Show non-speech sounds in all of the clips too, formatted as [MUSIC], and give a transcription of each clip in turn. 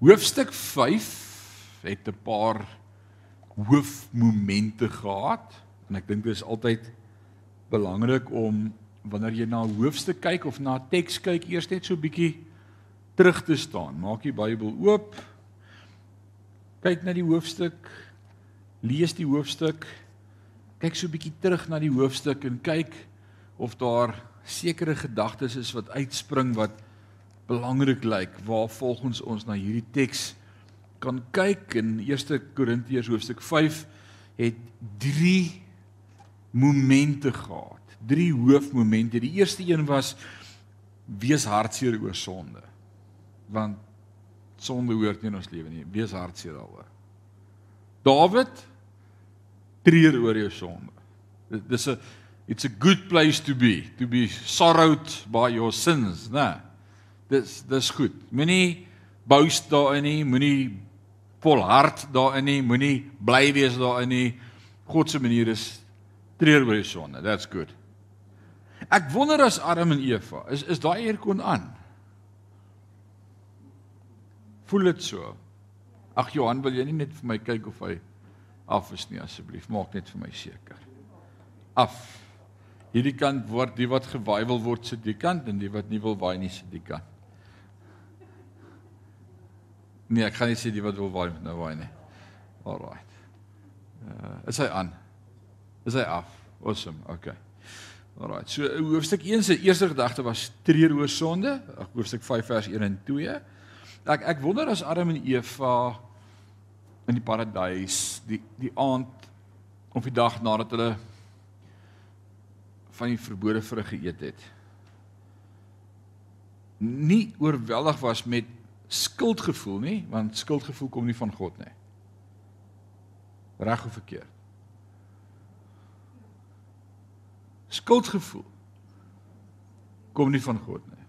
Hoofstuk 5 het 'n paar hoofmomente gehad en ek dink dit is altyd belangrik om wanneer jy na 'n hoofstuk kyk of na 'n teks kyk eers net so 'n bietjie terug te staan. Maak die Bybel oop. Kyk na die hoofstuk. Lees die hoofstuk. Kyk so 'n bietjie terug na die hoofstuk en kyk of daar sekere gedagtes is wat uitspring wat belangrik lyk waar volgens ons na hierdie teks kan kyk in 1 Korintiërs hoofstuk 5 het 3 momente gehad. 3 hoofmomente. Die eerste een was wees hartseer oor sonde. Want sonde hoort nie in ons lewe nie. Wees hartseer daaroor. Dawid treur oor jou sonde. Dis 'n it's a good place to be, to be sorrowed by your sins, né? Nee. Dis dis goed. Moenie boast daarin nie, moenie volhard daarin nie, moenie bly wees daarin nie. God se manier is treur oor jou sonde. That's good. Ek wonder as Adam en Eva, is is daai aircon aan? Voel dit so? Ag Johan, wil jy nie net vir my kyk of hy af is nie asseblief? Maak net vir my seker. Af. Hierdie kant word die wat gewaai wil word sit die kant en die wat nie wil waai nie sit die kant. Nee, ek gaan nie sê die wat wil waai met nou waai nie. Alraight. Uh, is hy aan? Is hy af? Awesome. Okay. Alraight. So hoofstuk 1 se eerste gedagte was treur oor sonde. Hoofstuk 5 vers 1 en 2. Ek ek wonder as Adam en Eva in die paradys die die aand of die dag nadat hulle van die verbode vrug geëet het nie oorweldig was met skuldgevoel nie, want skuldgevoel kom nie van God nie. Reg of verkeerd? Skuldgevoel kom nie van God nie.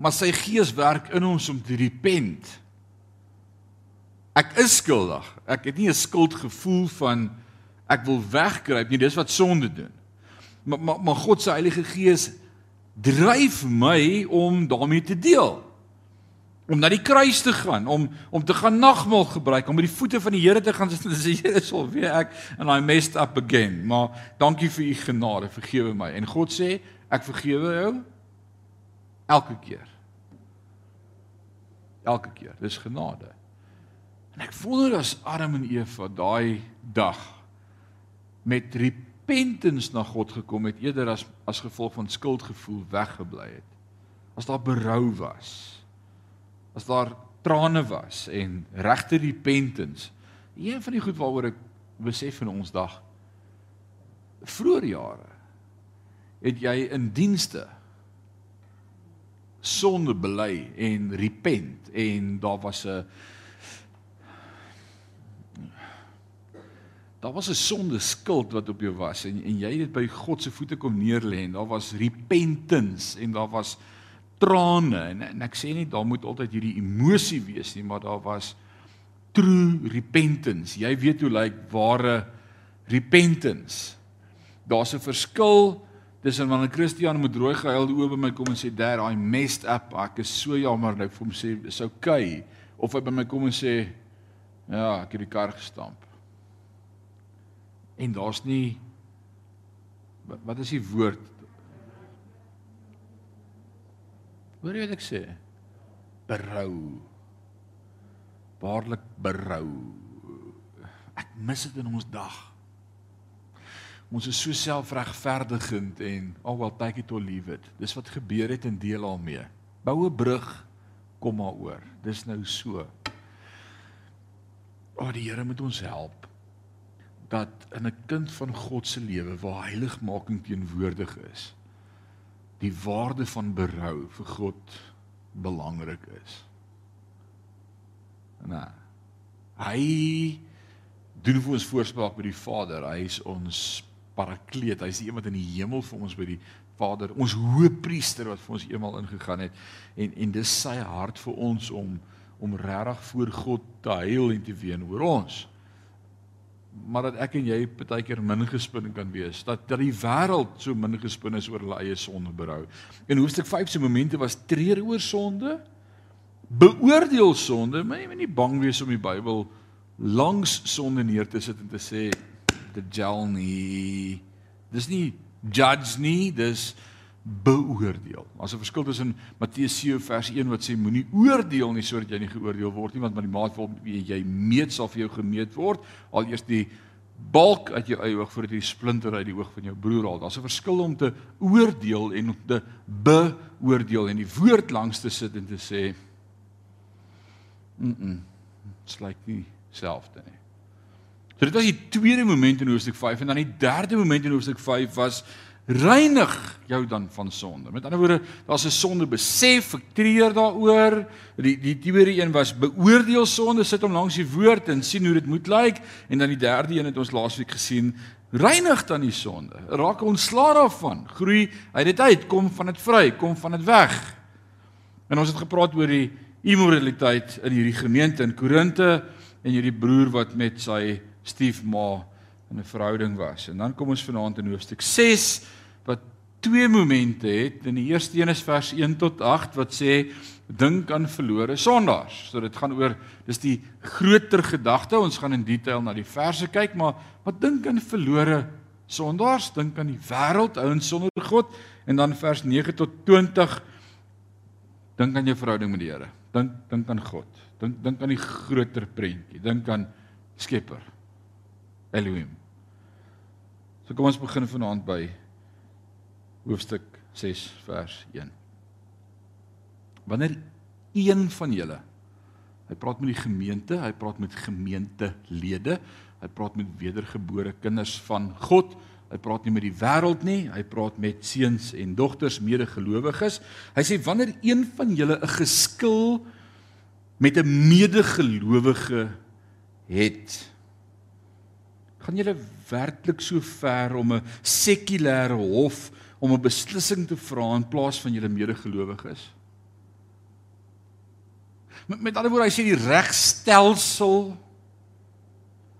Maar sy gees werk in ons om te repent. Ek is skuldig. Ek het nie 'n skuldgevoel van ek wil wegkruip nie. Dis wat sonde doen. Maar maar, maar God se Heilige Gees dryf my om daarmee te deel. Om na die kruis te gaan, om om te gaan nagmaal gebruik, om by die voete van die Here te gaan [LAUGHS] sit en sê Here, sal weer ek and I messed up again. Maar dankie vir u genade, vergewe my. En God sê, ek vergewe jou elke keer. Elke keer. Dis genade. En ek wonder as Adam en Eva daai dag met repentance na God gekom het eerder as as gevolg van skuldgevoel weggebly het. As daar berou was. As daar trane was en regte repentance. Een van die goed waaroor ek besef in ons dag vroeër jare het jy in dienste sonde bely en repent en daar was 'n Daar was 'n sonde skuld wat op jou was en en jy het dit by God se voete kom neerlê en daar was repentance en daar was trane en, en ek sê nie daar moet altyd hierdie emosie wees nie maar daar was true repentance. Jy weet hoe lyk ware repentance. Daar's 'n verskil tussen wanneer 'n Christen met rooi gehuilde oë by my kom en sê daar I messed up. Ek is so jammer en ek vir hom sê dis okay of hy by my kom en sê ja, ek het die kar gestamp en daar's nie wat, is die woord? Hoor jy wat ek sê? Berou. Waarlik berou. Ek mis dit in ons dag. Ons is so selfregverdigend en oh well take it or leave it. Dis wat gebeur het en deel al mee. Bou 'n brug, kom maar oor. Dis nou so. O, oh, die Here moet ons help dat in 'n kind van God se lewe waar heiligmaking teenwoordig is, die waarde van berou vir God belangrik is. Nou, hy doen vir ons voorspraak by die Vader. Hy is ons parakleet. Hy is die een wat in die hemel vir ons by die Vader, ons hoëpriester wat vir ons eenmal ingegaan het en en dis sy hart vir ons om om regtig voor God te huil en te ween oor ons. Maar dat ek en jy partykeer min gespin kan wees. Dat dat die wêreld so min gespin is oor hulle eie sonde berou. In hoofstuk 5 se momente was treur oor sonde, beoordeel sonde, maar jy moet nie bang wees om die Bybel langs sonde neer te sit en te sê the gel nie. Dis nie judge nie, dis beoordeel. Daar's 'n verskil tussen Matteus 7 vers 1 wat sê moenie oordeel nie sodat jy nie geoordeel word nie want met die maat waarop jy meet sal vir jou gemeet word. Al eers die balk uit jou eie oog voordat jy die splinter uit die oog van jou broer haal. Daar's 'n verskil om te oordeel en om te beoordeel en die woord langs te sit en te sê mm, -mm dit's lyk nie selfde nie. So dit was die tweede moment in hoofstuk 5 en dan die derde moment in hoofstuk 5 was reinig jou dan van sonde. Met ander woorde, daar's 'n sonde besef, ek treur daaroor. Die die tweede een was beoordeel sonde, sit hom langs die woord en sien hoe dit moet lyk en dan die derde een het ons laasweek gesien, reinig dan die sonde. Raak ontslae daarvan. Groei uit dit uit, kom van dit vry, kom van dit weg. En ons het gepraat oor die immoraliteit in hierdie gemeente in Korinte en hierdie broer wat met sy stiefma in 'n verhouding was. En dan kom ons vanaand in hoofstuk 6 wat twee momente het. In die eerste een is vers 1 tot 8 wat sê dink aan verlore sondaars. So dit gaan oor dis die groter gedagte. Ons gaan in detail na die verse kyk, maar wat dink aan verlore sondaars? Dink aan die wêreld, ouens sonder God. En dan vers 9 tot 20 dink aan jou verhouding met die Here. Dink dink aan God. Dink dink aan die groter prentjie. Dink aan Skepper. Elohim. So kom ons begin vanaand by hoofstuk 6 vers 1. Wanneer een van julle hy praat met die gemeente, hy praat met gemeentelede, hy praat met wedergebore kinders van God, hy praat nie met die wêreld nie, hy praat met seuns en dogters medegelowiges. Hy sê wanneer een van julle 'n geskil met 'n medegelowige het, gaan julle werklik so ver om 'n sekulêre hof om 'n beslissing te vra in plaas van julle medegelowiges? Met, met ander woorde, hy sê die regstelsel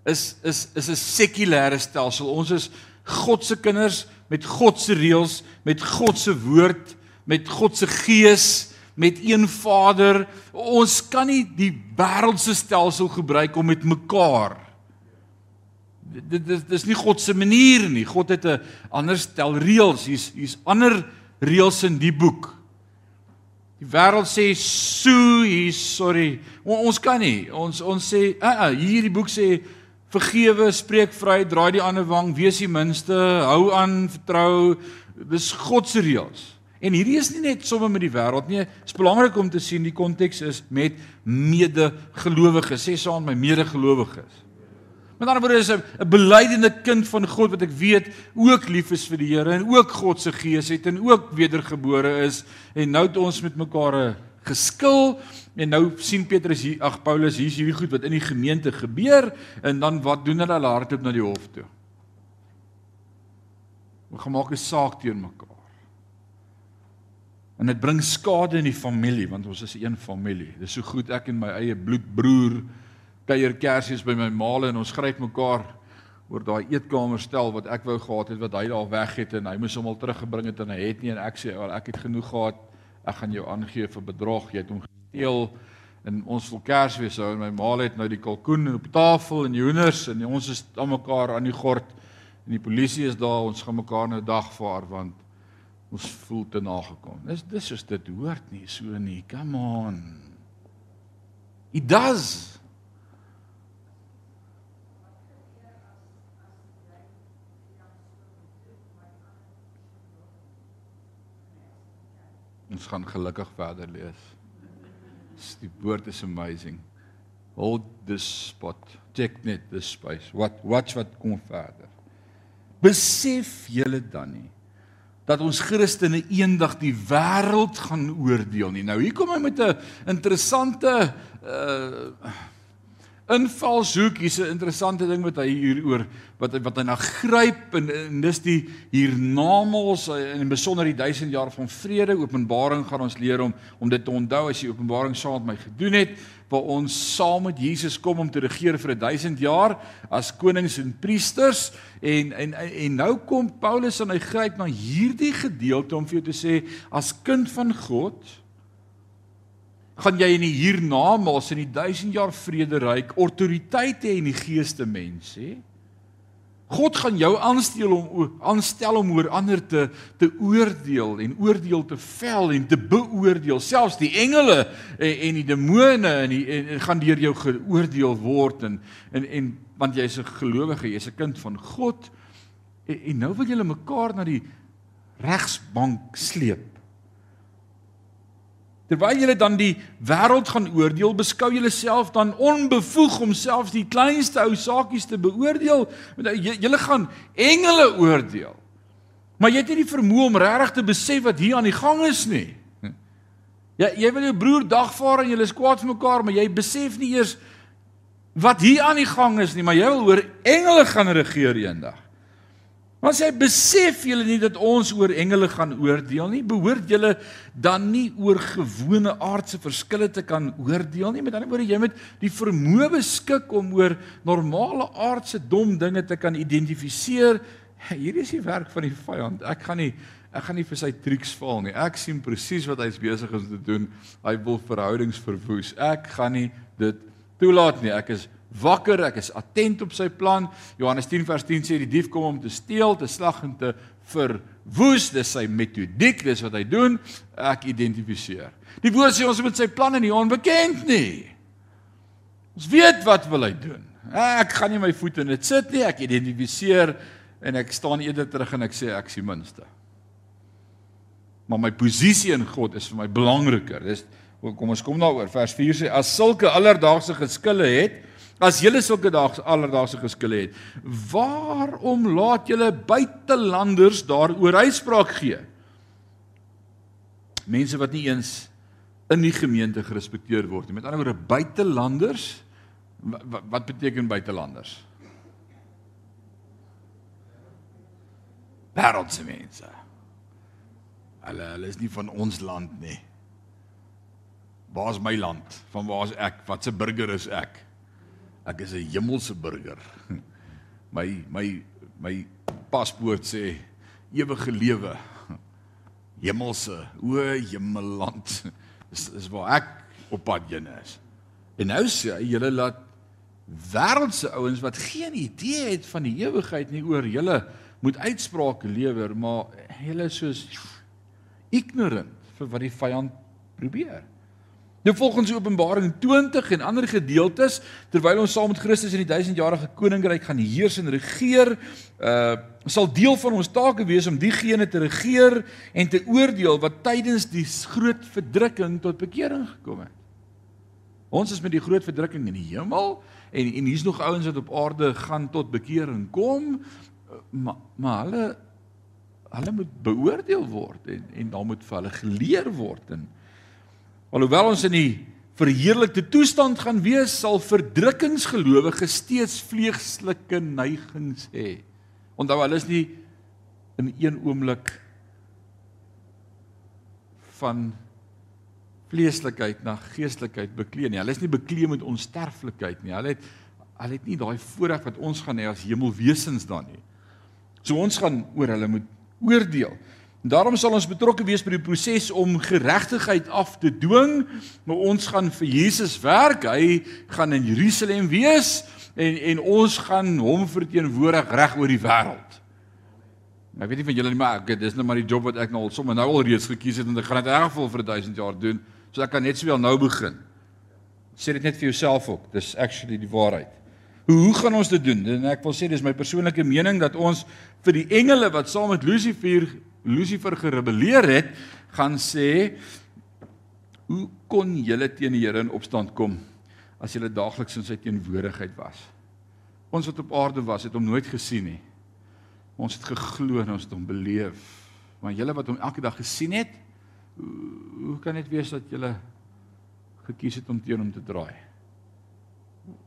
is is is 'n sekulêre stelsel. Ons is God se kinders met God se reëls, met God se woord, met God se gees met een Vader. Ons kan nie die wêreldse stelsel gebruik om met mekaar dit dis dis nie God se manier nie. God het 'n ander stel reëls. Hier's hier's ander reëls in die boek. Die wêreld sê so, hier sorry. O, ons kan nie. Ons ons sê, uh, uh, hierdie boek sê vergewe, spreek vry, draai die ander wang, wees die minste, hou aan, vertrou. Dis God se reëls. En hierdie is nie net somme met die wêreld nie. Dit is belangrik om te sien die konteks is met medegelowiges. Sê saam my medegelowiges. Met ander woorde is 'n belydende kind van God wat ek weet ook lief is vir die Here en ook God se gees het en ook wedergebore is en nou het ons met mekaar 'n geskil en nou sien Petrus hier ag Paulus hier's hierdie goed wat in die gemeente gebeur en dan wat doen hulle hulle hardloop na die hof toe. Ons gemaak 'n saak teen mekaar. En dit bring skade in die familie want ons is een familie. Dis so goed ek en my eie bloedbroer kuier kersies by my maale en ons gryp mekaar oor daai eetkamer stel wat ek wou gehad het wat hy daar weg het en hy moes hom al teruggebring het en hy het nie en ek sê wel ek het genoeg gehad. Ek gaan jou aangee vir bedrog jy het hom gesteel en ons wil kersfees hou. En my maale het nou die kalkoen op tafel en hoenders en ons is aan mekaar aan die gord en die polisie is daar. Ons gaan mekaar nou dagvaar want ons voel te nagekom. Dis dis is dit hoort nie so nie. Come on. It does Ons gaan gelukkig verder lees. Die woord is amazing. Hold this spot. Check net this space. What watch wat kom verder. Besef julle dan nie dat ons Christene eendag die wêreld gaan oordeel nie. Nou hier kom hy met 'n interessante uh invalshoek. Hier's 'n interessante ding wat hy hier oor wat wat hy na gryp en, en dis die hiernamaals en in besonder die 1000 jaar van vrede. Openbaring gaan ons leer om om dit te onthou as jy Openbaring saam met my gedoen het waar ons saam met Jesus kom om te regeer vir 1000 jaar as konings en priesters en en en nou kom Paulus en hy gryp na hierdie gedeelte om vir jou te sê as kind van God gaan jy in die hiernamaals in die 1000 jaar vrede ryk autoriteit hê in die geeste mens, hè? God gaan jou aanstel om aanstel om oor ander te te oordeel en oordeel te vel en te beoordeel. Selfs die engele en, en die demone en, die, en, en gaan deur jou geoordeel word en en en want jy's 'n gelowige, jy's 'n kind van God. En, en nou wil julle mekaar na die regsbank sleep. Terwyl julle dan die wêreld gaan oordeel, beskou julle self dan onbevoeg om selfs die kleinste ou saakies te beoordeel. Julle gaan engele oordeel. Maar jy het nie die vermoë om regtig te besef wat hier aan die gang is nie. Ja, jy wil jou broer dagvaar en julle is kwaad vir mekaar, maar jy besef nie eers wat hier aan die gang is nie, maar jy wil oor engele gaan regeer eendag. Maar sê besef julle nie dat ons oor engele gaan oordeel nie? Behoort julle dan nie oor gewone aardse verskille te kan oordeel nie? Met ander woorde, jy moet die vermoë beskik om oor normale aardse dom dinge te kan identifiseer. Hierdie is die werk van die vyand. Ek gaan nie ek gaan nie vir sy triks val nie. Ek sien presies wat hy's besig om te doen. Hy wil verhoudings verwoes. Ek gaan nie dit toelaat nie. Ek is wakker, ek is attent op sy plan. Johannes 10 vers 10 sê die dief kom om te steel, te slag en te verwoes. Dis sy metodiek, dis wat hy doen. Ek identifiseer. Die woord sê ons moet sy planne nie onbekend nie. Ons weet wat wil hy doen. Ek gaan nie my voete in dit sit nie. Ek identifiseer en ek staan eerder terug en ek sê ek is die minste. Maar my posisie in God is vir my belangriker. Dis kom ons kom daaroor. Vers 4 sê as sulke alledaagse geskille het, As julle sulke dae alledaagse geskille het, waarom laat julle buitelanders daaroor uitspraak gee? Mense wat nie eens in die gemeente gerespekteer word nie. Met ander woorde, buitelanders wat, wat beteken buitelanders? Wêreldse mense. Hulle hulle is nie van ons land nie. Waar is my land? Van waar is ek? Wat se burger is ek? Ek is 'n hemelse burger. [LAUGHS] My my my paspoort sê ewige lewe. [LAUGHS] Hemelse, o hemelland. [LAUGHS] Dis is waar ek op pad heen is. En nou sê hy julle laat wêreldse ouens wat geen idee het van die ewigheid nie oor julle moet uitsprake lewer, maar hulle is soos ignorant vir wat die vyand probeer. Nou volgens Openbaring 20 en ander gedeeltes, terwyl ons saam met Christus in die duisendjarige koninkryk gaan heers en regeer, uh sal deel van ons take wees om diegene te regeer en te oordeel wat tydens die groot verdrukking tot bekering gekom het. Ons is met die groot verdrukking in die hemel en en hier's nog ouens wat op aarde gaan tot bekering kom, maar maar hulle hulle moet beoordeel word en en daar moet vir hulle geleer word en Alhoewel ons in die verheerlikte toestand gaan wees, sal verdrukkingsgelowiges steeds vleeslike neigings hê. Onthou hulle is nie in een oomblik van vleeslikheid na geestelikheid bekleed nie. Hulle is nie bekleed met onsterflikheid nie. Hulle het hulle het nie daai voorreg wat ons gaan hê as hemelwesens dan nie. So ons gaan oor hulle moet oordeel. Daarom sal ons betrokke wees by die proses om geregtigheid af te dwing, maar ons gaan vir Jesus werk. Hy gaan in Jerusalem wees en en ons gaan hom verteenwoordig reg oor die wêreld. Ek weet nie van julle nie, maar ek dis nou maar die job wat ek nou al sommer nou al reeds gekies het en ek gaan dit elk geval vir 1000 jaar doen. So ek kan net sowel nou begin. Sê dit net vir jouself ook. Dis actually die waarheid. Hoe, hoe gaan ons dit doen? En ek wil sê dis my persoonlike mening dat ons vir die engele wat saam met Lucifer Lucifer gerebelleer het, gaan sê hoe kon julle teen die Here in opstand kom as julle daagliks in sy teenwoordigheid was? Ons wat op aarde was, het hom nooit gesien nie. Ons het geglo en ons het hom beleef. Maar julle wat hom elke dag gesien het, hoe, kan dit wees dat julle gekies het om teen hom te draai?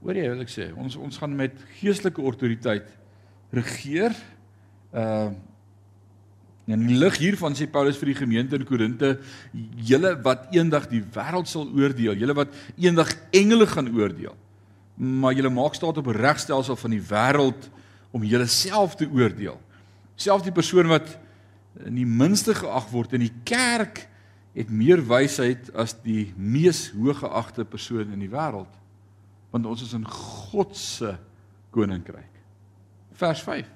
Hoor jy wat ek sê? Ons ons gaan met geestelike autoriteit regeer. Uh en in lig hiervan sê Paulus vir die gemeente in Korinte, julle wat eendag die wêreld sal oordeel, julle wat eendag engele gaan oordeel. Maar julle maak staat op 'n regstelsel van die wêreld om julleself te oordeel. Selfs die persoon wat in die minste geag word in die kerk het meer wysheid as die mees hooggeagte persoon in die wêreld want ons is in God se koninkryk. Vers 5.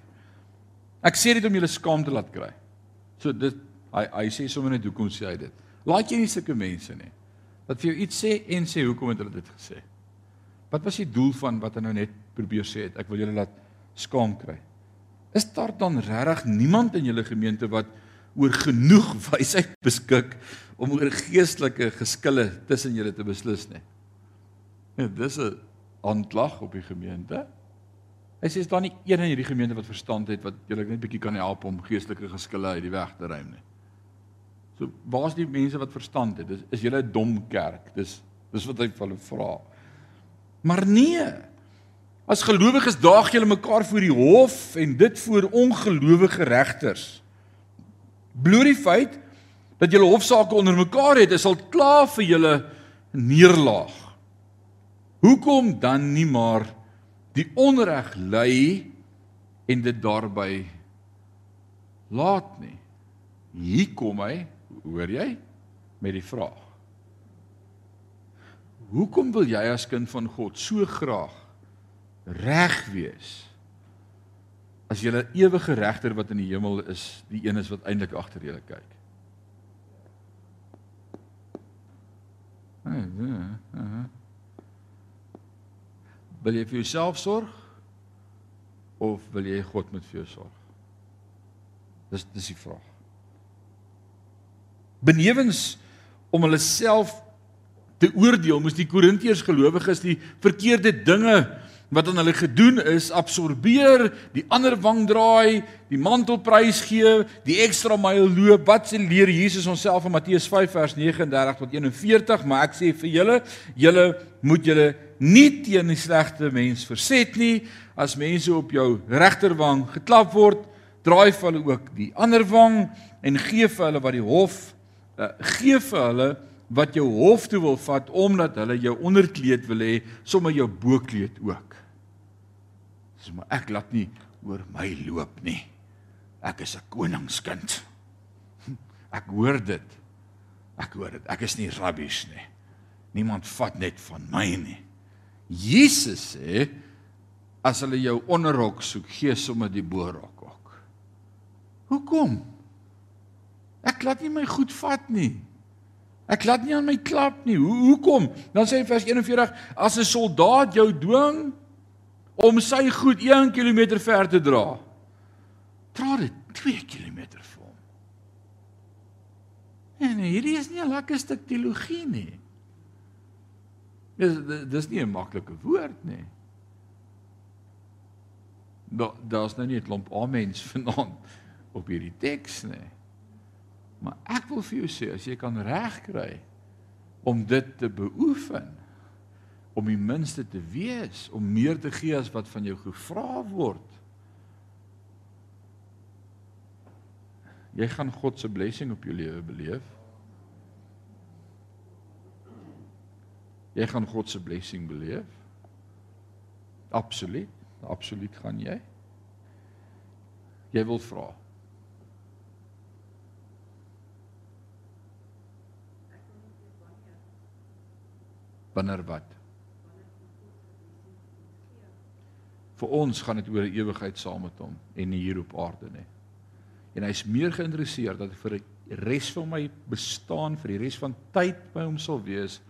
Ek sê dit om julle skaam te laat kry. So dit hy hy sê sommer net hoekom sê hy dit. Laat jy nie sulke mense nie. Wat vir jou iets sê en sê hoekom het hulle dit gesê? Wat was die doel van wat hy nou net probeer sê het? Ek wil julle laat skaam kry. Is daar dan regtig niemand in julle gemeente wat oor genoeg [LAUGHS] wysheid beskik om oor geestelike geskille tussen julle te beslis nie? Ja, dis 'n aanklag op die gemeente. Hy sê is daar nie een in hierdie gemeente wat verstand het wat julle net bietjie kan help om geestelike geskille uit die weg te ruim nie. So waar's die mense wat verstand het? Dis is julle 'n dom kerk. Dis dis wat hy vir hulle vra. Maar nee. As gelowiges daag julle mekaar voor die hof en dit voor ongelowige regters. Bloot die feit dat julle hofsaake onder mekaar het, is al klaar vir julle neerlaag. Hoekom dan nie maar die onreg lei en dit daarby laat nie? Hier kom hy, hoor jy, met die vraag. Hoekom wil jy as kind van God so graag reg wees? As jy 'n ewige regter wat in die hemel is, die een is wat eintlik agter julle kyk. Uh, uh, uh. Wil jy vir jouself sorg of wil jy God met vir jou sorg? Dis dis die vraag. Benewens om hulle self te oordeel, moes die Korintiërs gelowiges die verkeerde dinge wat aan hulle gedoen is absorbeer, die ander wang draai, die mantel prys gee, die ekstra myl loop. Wat sê leer Jesus onsself in Matteus 5 vers 39 tot 41, maar ek sê vir julle, julle moet julle nie teen die slegte mens verset nie. As mense op jou regterwang geklap word, draai vir hulle ook die ander wang en gee vir hulle wat die hof uh, gee vir hulle wat jou hof toe wil vat omdat hulle jou onderkleed wil hê, sommer jou bokleed ook. Dis maar ek laat nie oor my loop nie. Ek is 'n koningskind. [LAUGHS] Ek hoor dit. Ek hoor dit. Ek is nie rabbies nie. Niemand vat net van my nie. Jesus sê as hulle jou onderrok soek, gee sommer die boorrok ook. Hoekom? Ek laat nie my goed vat nie. Ek laat nie aan my klap nie. Hoe hoekom? Dan sê vers 41 as 'n soldaat jou dwing om sy goed 1 km ver te dra, dra dit 2 km vir hom. En hierdie is nie 'n lekker stuk teologie nie. Dis dis nie 'n maklike woord nie. Daar daar's nou nie 'n klomp amens [LAUGHS] vanaand op hierdie teks nie. Maar ek wil vir jou sê as jy kan regkry om dit te beoefen om die minste te wees, om meer te gee as wat van jou gevra word. Jy gaan God se blessing op jou lewe beleef. Jy gaan God se blessing beleef. Absoluut, absoluut gaan jy. Jy wil vra. Wanneer wat? Vir ons gaan dit oor 'n ewigheid saam met hom en nie hier op aarde nie. En hy's meer geïnteresseerd dat vir die res van my bestaan, vir die res van tyd by hom sal wees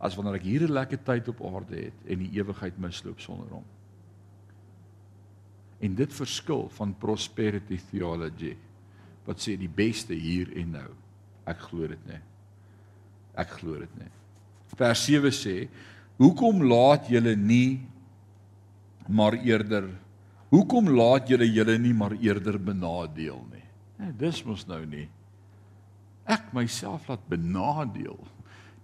as wanneer ek hier 'n lekker tyd op aarde het en die ewigheid misloop sonder hom. En dit verskil van prosperity theology wat sê die beste hier en nou. Ek glo dit nie. Ek glo dit nie. Vers 7 sê: "Hoekom laat julle nie maar eerder hoekom laat julle julle nie maar eerder benadeel nie?" Nee, dis mos nou nie. Ek myself laat benadeel,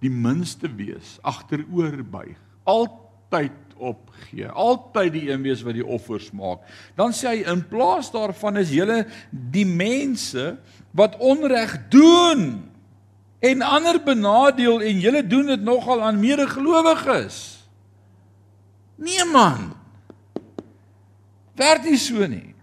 die minste wees, agteroor buig, al altyd opgee. Altyd die een wees wat die offers maak. Dan sê hy in plaas daarvan is julle die mense wat onreg doen en ander benadeel en julle doen dit nogal aan medegelowiges. Nee man. Werk nie so nie.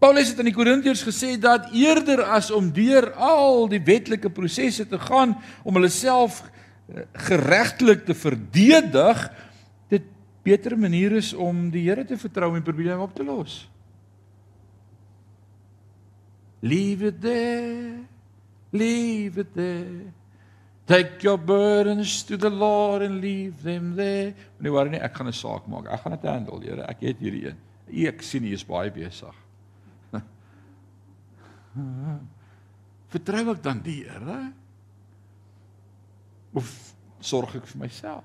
Paulus het aan die Korintiërs gesê dat eerder as om deur al die wetlike prosesse te gaan om hulle self eh, geregtelik te verdedig, dit beter manier is om die Here te vertrou en probleme op te los. Leave it there. Leave it there. Take your burdens to the Lord and leave them there. Nee, waar nie, ek gaan 'n saak maak. Ek gaan dit handle, Here. Ek het hierdie een. Ek sien jy is baie besig. [LAUGHS] Vertrou ek dan die Here? Of sorg ek vir myself?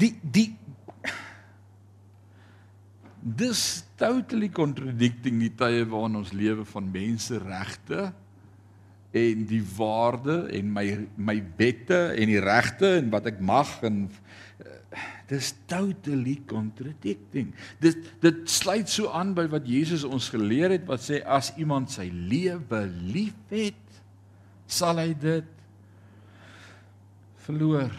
Die die Dis totally contradicting die tye waarin ons lewe van menseregte en die waarde en my my wette en die regte en wat ek mag en dis totally contradicting. Dit dit sluit so aan by wat Jesus ons geleer het wat sê as iemand sy lewe liefhet, sal hy dit verloor.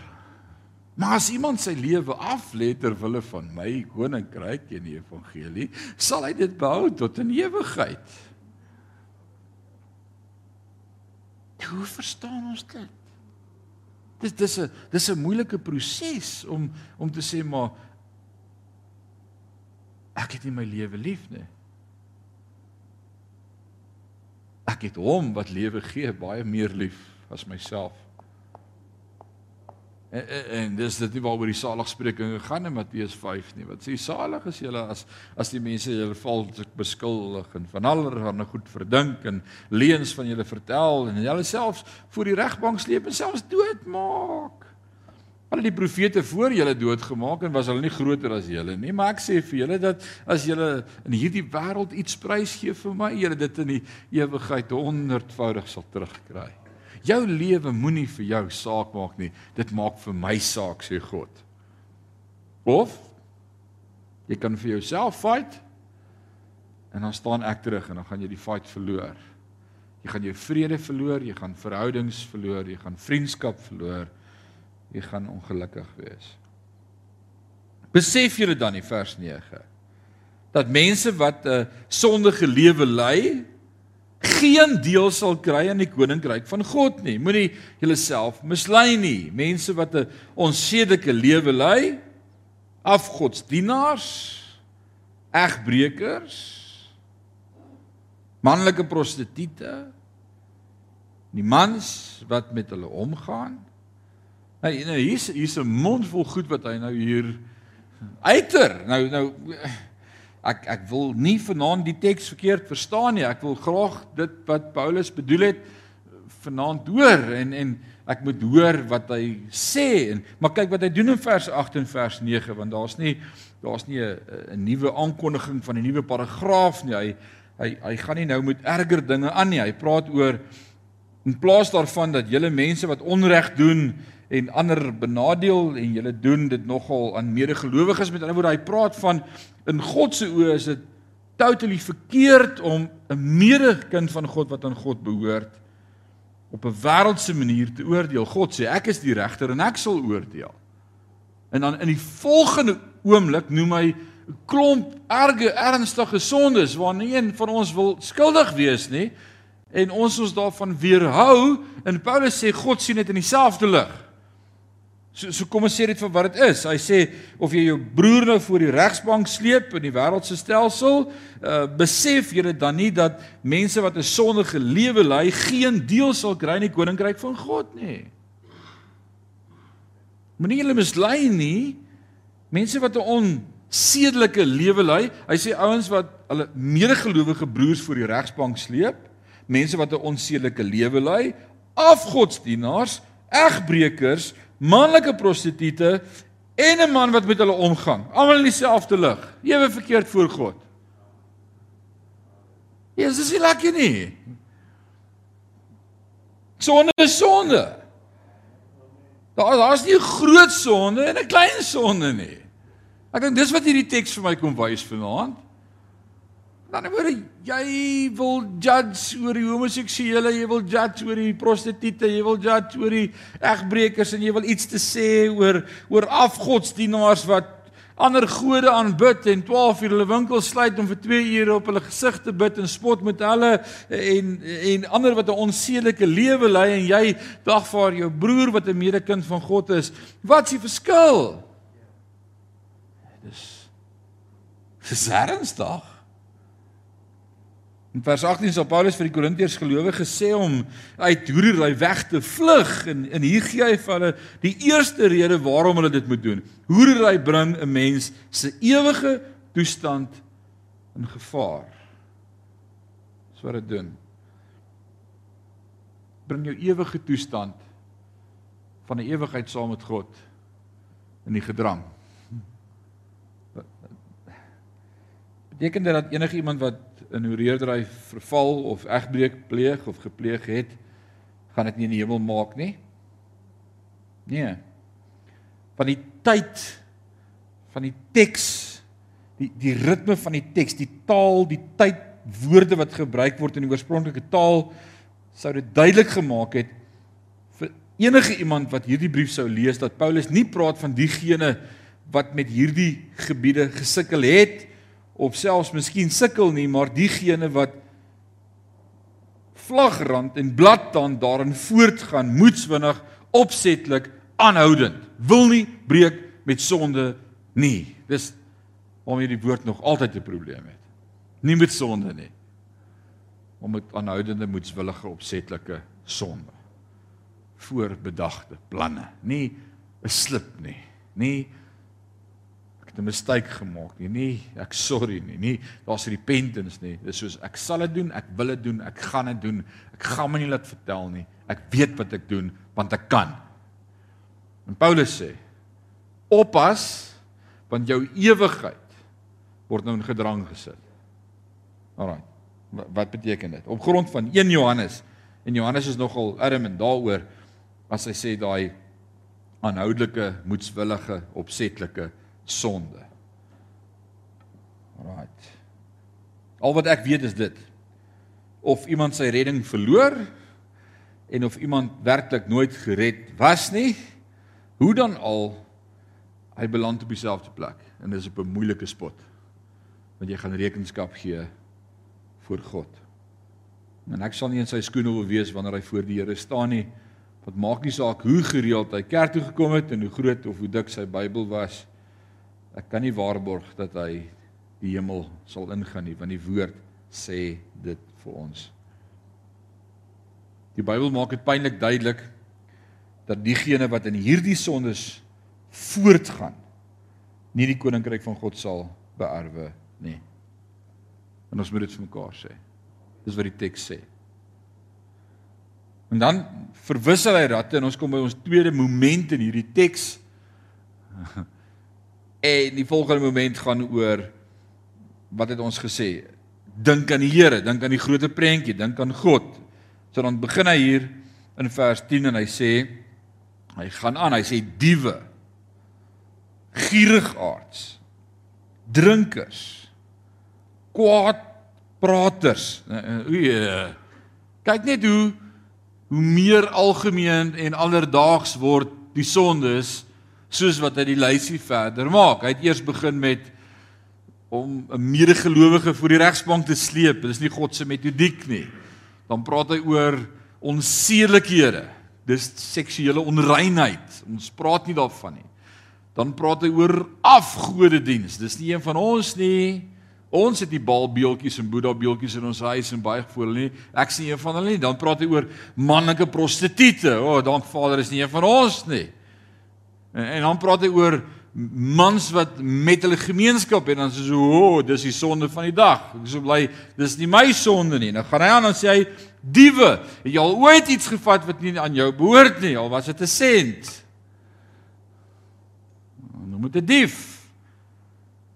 Maar as iemand sy lewe aflê ter wille van my koninkryk en die evangelie, sal hy dit behou tot in ewigheid. Hoe verstaan ons dit? Dis dis 'n dis 'n moeilike proses om om te sê maar ek het nie my lewe lief nie. Ek het hom wat lewe gee baie meer lief as myself. En, en, en dis dit nie waaroor die saligsprekinge gaan in Matteus 5 nie. Wat sê salig is julle as as die mense julle valslik beskuldig en van allerlei goed verdink en leuns van julle vertel en julle selfs voor die regbank sleep en selfs doodmaak. Al die profete voor julle doodgemaak en was hulle nie groter as julle nie, maar ek sê vir julle dat as julle in hierdie wêreld iets prys gee vir my, julle dit in die ewigheid honderdvoudig sal terugkry. Jou lewe moenie vir jou saak maak nie. Dit maak vir my saak, sê God. Of jy kan vir jouself fight en dan staan ek terug en dan gaan jy die fight verloor. Jy gaan jou vrede verloor, jy gaan verhoudings verloor, jy gaan vriendskap verloor. Jy gaan ongelukkig wees. Besef julle dan in vers 9 dat mense wat 'n sondige lewe lei, geen deel sal kry aan die koninkryk van God nie. Moenie julleself mislei nie. Mense wat 'n onsedelike lewe lei, afgodsdienaars, egbreekers, manlike prostituie, die mans wat met hulle omgaan. Nou, nou hier's hier's 'n mond vol goed wat hy nou hier uiter. Nou nou ek ek wil nie vanaand die teks verkeerd verstaan nie. Ek wil graag dit wat Paulus bedoel het vanaand hoor en en ek moet hoor wat hy sê en maar kyk wat hy doen in vers 8 en vers 9 want daar's nie daar's nie 'n 'n nuwe aankondiging van 'n nuwe paragraaf nie. Hy hy hy gaan nie nou met erger dinge aan nie. Hy praat oor in plaas daarvan dat julle mense wat onreg doen en ander benadeel en julle doen dit nogal aan medegelowiges met ander woorde hy praat van in God se oë is dit totally verkeerd om 'n medekind van God wat aan God behoort op 'n wêreldse manier te oordeel. God sê ek is die regter en ek sal oordeel. En dan in die volgende oomblik noem hy 'n klomp erge ernstige sondes waarna een van ons wil skuldig wees nie en ons ons daarvan weerhou en Paulus sê God sien dit in dieselfde lig. So so kom ons sê dit vir wat dit is. Hy sê of jy jou broer nou voor die regsbank sleep in die wêreldse stelsel, uh besef jy dan nie dat mense wat 'n sondige lewe lei geen deel sal kry in die koninkryk van God nie. Moenie hulle mislei nie. Mense wat 'n onsedelike lewe lei, hy sê ouens wat hulle medegelowige broers voor die regsbank sleep, mense wat 'n onsedelike lewe lei, afgodsdienaars, egbreekers manlike prostituie en 'n man wat met hulle omgang, almal in dieselfde lig, ewe verkeerd voor God. Jesus is lekker nie. Sonde is sonde. Daar daar's nie 'n groot sonde en 'n klein sonde nie. Ek dink dis wat hierdie teks vir my kom wys vanaand. Dan word jy wil judge oor die homoseksuele, jy wil judge oor die prostituie, jy wil judge oor die egbreekers en jy wil iets te sê oor oor afgodsdienaars wat ander gode aanbid en 12 uur hulle winkels sluit om vir 2 ure op hulle gesig te bid en spot met hulle en en ander wat 'n onsedelike lewe lei en jy dagvaar jou broer wat 'n medekind van God is. Wat's die verskil? Dis dis ernstig. In vers 18 sê Paulus vir die Korintiërs gelowiges gesê om uit hoerery weg te vlug en en hier gee hy vir hulle die eerste rede waarom hulle dit moet doen. Hoerery bring 'n mens se ewige toestand in gevaar. Dis wat dit doen. Bring jou ewige toestand van 'n ewigheid saam met God in die gedrang. Beteken dit dat enige iemand wat in hoereerdery verval of egbreek pleeg of gepleeg het, gaan dit nie in die hemel maak nie. Nee. Van die tyd van die teks, die die ritme van die teks, die taal, die tyd woorde wat gebruik word in die oorspronklike taal sou dit duidelik gemaak het vir enige iemand wat hierdie brief sou lees dat Paulus nie praat van diegene wat met hierdie gebiede gesukkel het of selfs miskien sukkel nie, maar diegene wat vlagrand en bladtand daarin voortgaan, moedswinnig, opsetlik, aanhoudend, wil nie breek met sonde nie. Dis waarom hierdie woord nog altyd 'n probleem het. Nie met sonde nie. Om met aanhoudende moedswillige opsetlike sonde. Voorbedagte planne, nie 'n slip nie. Nie 'n mistake gemaak nie. Nee, ek sorry nie. Nee, daar's repentance nie. Dis soos ek sal dit doen, ek wil dit doen, ek gaan dit doen. Ek gaan my nie laat vertel nie. Ek weet wat ek doen want ek kan. En Paulus sê: "Oppas want jou ewigheid word nou in gedrang gesit." Alraai. Wat beteken dit? Op grond van 1 Johannes en Johannes is nogal erm en daaroor as hy sê daai aanhoudelike, moedswillige, opsetlike sonde. Right. Al wat ek weet is dit of iemand sy redding verloor en of iemand werklik nooit gered was nie, hoe dan al hy beland op dieselfde plek en dis op 'n moeilike spot want jy gaan rekenskap gee voor God. En ek sal nie in sy skoene wil wees wanneer hy voor die Here staan nie. Wat maak nie saak hoe gereeld hy kerk toe gekom het en hoe groot of hoe dik sy Bybel was nie Ek kan nie waarborg dat hy die hemel sal ingaan nie, want die woord sê dit vir ons. Die Bybel maak dit pynlik duidelik dat diegene wat in hierdie sondes voortgaan, nie die koninkryk van God sal beerwe nie. En ons moet dit vir mekaar sê. Dis wat die teks sê. En dan verwissel hy ratte en ons kom by ons tweede moment in hierdie teks. [LAUGHS] En die volgende moment gaan oor wat het ons gesê? Dink aan die Here, dink aan die groter prentjie, dink aan God. So dan begin hy hier in vers 10 en hy sê hy gaan aan, hy sê diewe, gierigaards, drinkers, kwaadpraters. Oei. Kyk net hoe hoe meer algemeen en alledaags word die sondes soos wat hy die lysie verder maak. Hy het eers begin met om 'n medegelowige voor die regsbank te sleep. Dit is nie God se metodiek nie. Dan praat hy oor onseelikhede. Dis seksuele onreinheid. Ons praat nie daarvan nie. Dan praat hy oor afgodediens. Dis nie een van ons nie. Ons het die balbeeltjies en Boeddha beeltjies in ons huis en baie gevoel nie. Ek sien een van hulle nie. Dan praat hy oor manlike prostituie. O, oh, dank Vader is nie een van ons nie. En, en dan praat hy oor mans wat met hulle gemeenskap en dan sê so, "O, oh, dis die sonde van die dag." Ek sê bly, dis nie my sonde nie. Nou gaan hy aan en sê hy, "Diewe, het jy al ooit iets gevat wat nie aan jou behoort nie, al was dit 'n sent?" Nou moet 'n dief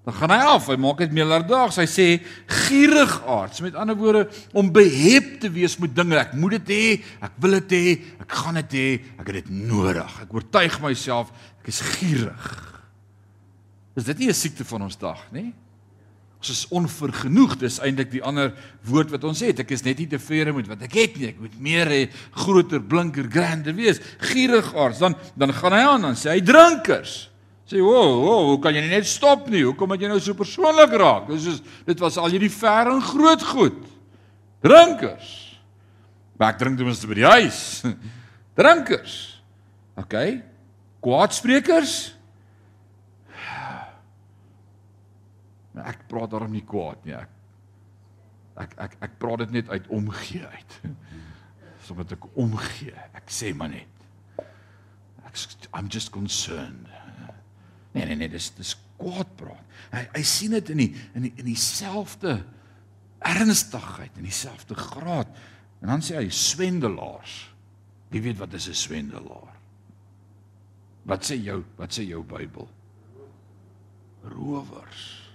Dan gaan hy af, hy maak dit meelerdaags. Hy sê gierigaards, met ander woorde om behep te wees met dinge. Ek moet dit hê, ek wil dit hê, ek gaan dit hê, ek het dit nodig. Ek oortuig myself ek is gierig. Is dit nie 'n siekte van ons dag nie? Ons is onvergenoeg, dis eintlik die ander woord wat ons het. Ek is net nie tevrede met wat ek het nie. Ek moet meer hê, groter, blinker, grander wees. Gierigaards, dan dan gaan hy aan dan sê hy drinkers. Sê, "O, oh, oh, hoe kan jy net stop nie? Hoekom het jy nou so persoonlik raak?" Dis soos dit was al hierdie ver en groot goed. Drinkers. Maar ek drink ten minste by die huis. [LAUGHS] Drinkers. OK. Kwaadsprekers. Maar ek praat daarom nie kwaad nie. Ek ek ek, ek praat dit net uit omgee uit. [LAUGHS] Sommige ek omgee. Ek sê maar net. Ek I'm just concerned. Nee nee nee, dis dis kwaad praat. Hy hy sien dit in die in die in dieselfde ernstigheid, in dieselfde graad. En dan sê hy swendelaars. Wie weet wat is 'n swendelaar? Wat sê jou wat sê jou Bybel? Rowers.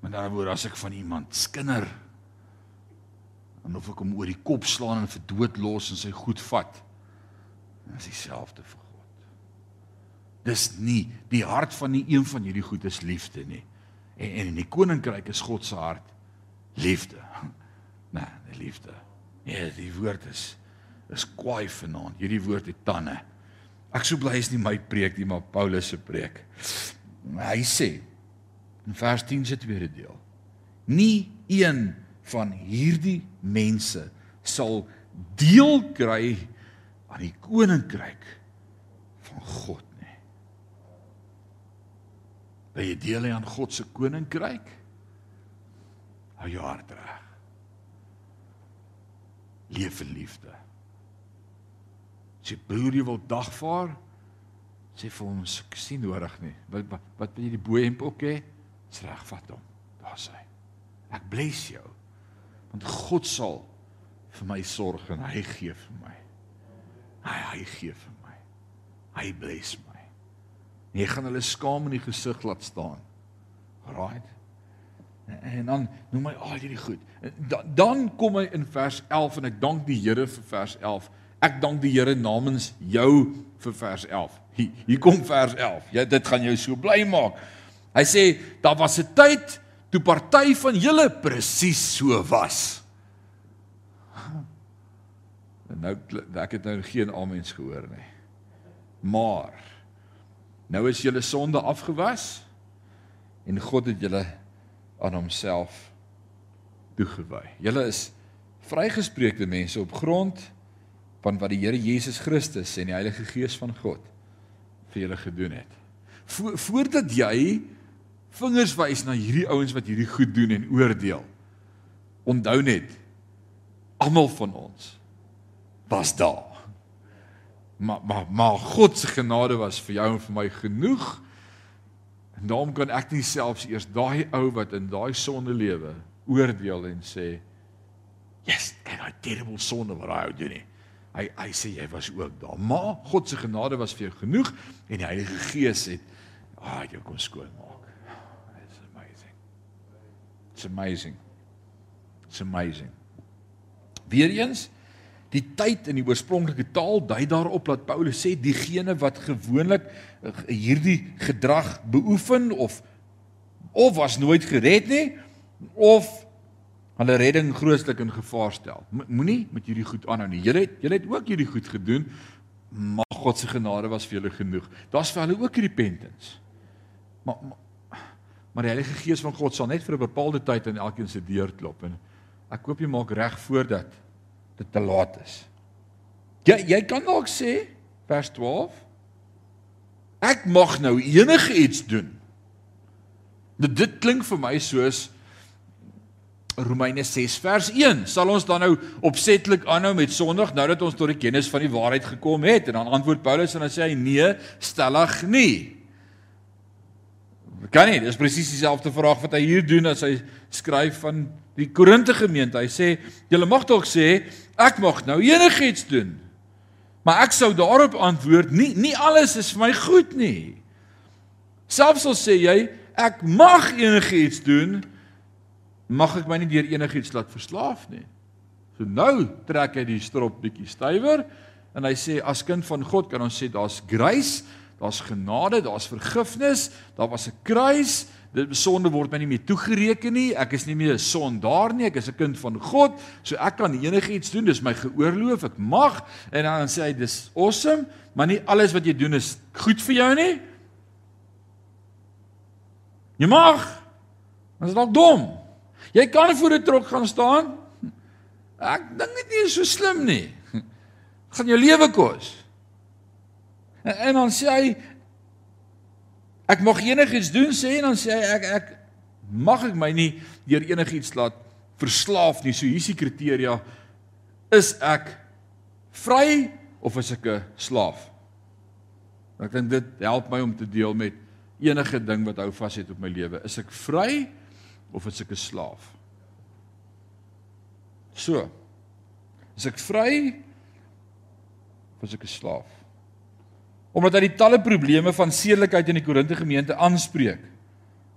Maar dan word as ek van iemand skinder en of ek hom oor die kop slaan en vir dood los en sy goed vat. Dis dieselfde vir Dis nie die hart van nie een van hierdie goed is liefde nie. En, en in die koninkryk is God se hart liefde. [LAUGHS] Nee, die liefde. Nee, die woord is is kwaai vanaand. Hierdie woord het tande. Ek sou bly is nie my preek nie, maar Paulus se preek. Hy sê in vers 10 se tweede deel: Nie een van hierdie mense sal deel kry aan die koninkryk van God Wil jy deel hê aan God se koninkryk? Hou jou hart reg. Leef in liefde. Sy broer jy wil dagvaar? Sê vir hom ek sien nodig nie. Wat wat, wil jy die boehemp ook hê? Dis reg vat hom. Daar sê. Ek bless jou. Want God sal vir my sorg en hy gee vir my. Hy hy gee vir my. Hy bless my. Jy gaan hulle skaam in die gesig laat staan. Right? En dan noem hy al hierdie goed. Dan, dan kom hy in vers 11 en ek dank die Here vir vers 11. Ek dank die Here namens jou vir vers 11. Hier, hier kom vers 11. Ja, dit gaan jou so bly maak. Hy sê daar was 'n tyd toe party van julle presies so was. [LAUGHS] En nou ek het nou geen amens gehoor nie. Maar Nou is julle sonde afgewas en God het julle aan homself toegewy. Julle is vrygespreekte mense op grond van wat die Here Jesus Christus en die Heilige Gees van God vir julle gedoen het. Vo voordat jy vingers wys na hierdie ouens wat hierdie goed doen en oordeel. Onthou net almal van ons was daar maar maar maar God se genade was vir jou en vir my genoeg. En daarom kan ek nie selfs eers daai ou wat in daai sonde lewe oordeel en sê yes, kyk daai terrible sonde wat hy doen nie. Hy hy sê jy was ook daar. Maar God se genade was vir jou genoeg en die Heilige Gees het ah jou kon skoon maak. It's amazing. It's amazing. It's amazing. Weereens Die tyd in die oorspronklike taal dui daarop dat Paulus sê diegene wat gewoonlik eh, hierdie gedrag beoefen of of was nooit gered nie of hulle redding grootlik in gevaar stel. Moenie met hierdie goed aanhou nie. Julle het julle het ook hierdie goed gedoen, maar God se genade was vir julle genoeg. Daar's vir hulle ook repentance. Maar maar, maar die Heilige Gees van God sal net vir 'n bepaalde tyd in elkeen se deur klop en ek hoop jy maak reg voordat dit te laat is. Jy jy kan dalk sê vers 12 Ek mag nou enige iets doen. Dit dit klink vir my soos Romeine 6 vers 1. Sal ons dan nou opsetlik aanhou met Sondag nou dat ons tot die kennis van die waarheid gekom het? En dan antwoord Paulus en dan sê hy nee, stellig nie. Kan nie, dis presies dieselfde vraag wat hy hier doen as hy skryf van die Korinte gemeente. Hy sê, julle mag dalk sê ek mag nou enigiets doen. Maar ek sou daarop antwoord, nie nie alles is vir my goed nie. Selfs al sê jy ek mag enigiets doen, mag ek my nie deur enigiets laat verslaaf nie. So nou trek hy die strop bietjie stywer en hy sê as kind van God kan ons sê daar's grace, daar's genade, daar's vergifnis, daar was 'n kruis, dit sonde word my nie meer toegereken nie. Ek is nie meer 'n sondaar nie, ek is 'n kind van God. So ek kan enigiets doen, dis my geoorloof, ek mag en dan sê hy dis awesome, maar nie alles wat jy doen is goed vir jou nie. Jy mag. Dit is dalk dom. Jy kan voor 'n trok gaan staan. Ek dink dit is so slim nie. Gaan jou lewe kos. En, en dan sê hy ek mag enigiets doen sê en dan sê hy ek ek mag ek my nie deur enigiets laat verslaaf nie. So hier's die kriteria. Is ek vry of is ek 'n slaaf? Ek dink dit help my om te deel met enige ding wat hou vas het op my lewe. Is ek vry of is ek 'n slaaf? So. Is ek vry of is ek 'n slaaf? Omdat hy die talle probleme van sedelikheid in die Korinthe gemeente aanspreek,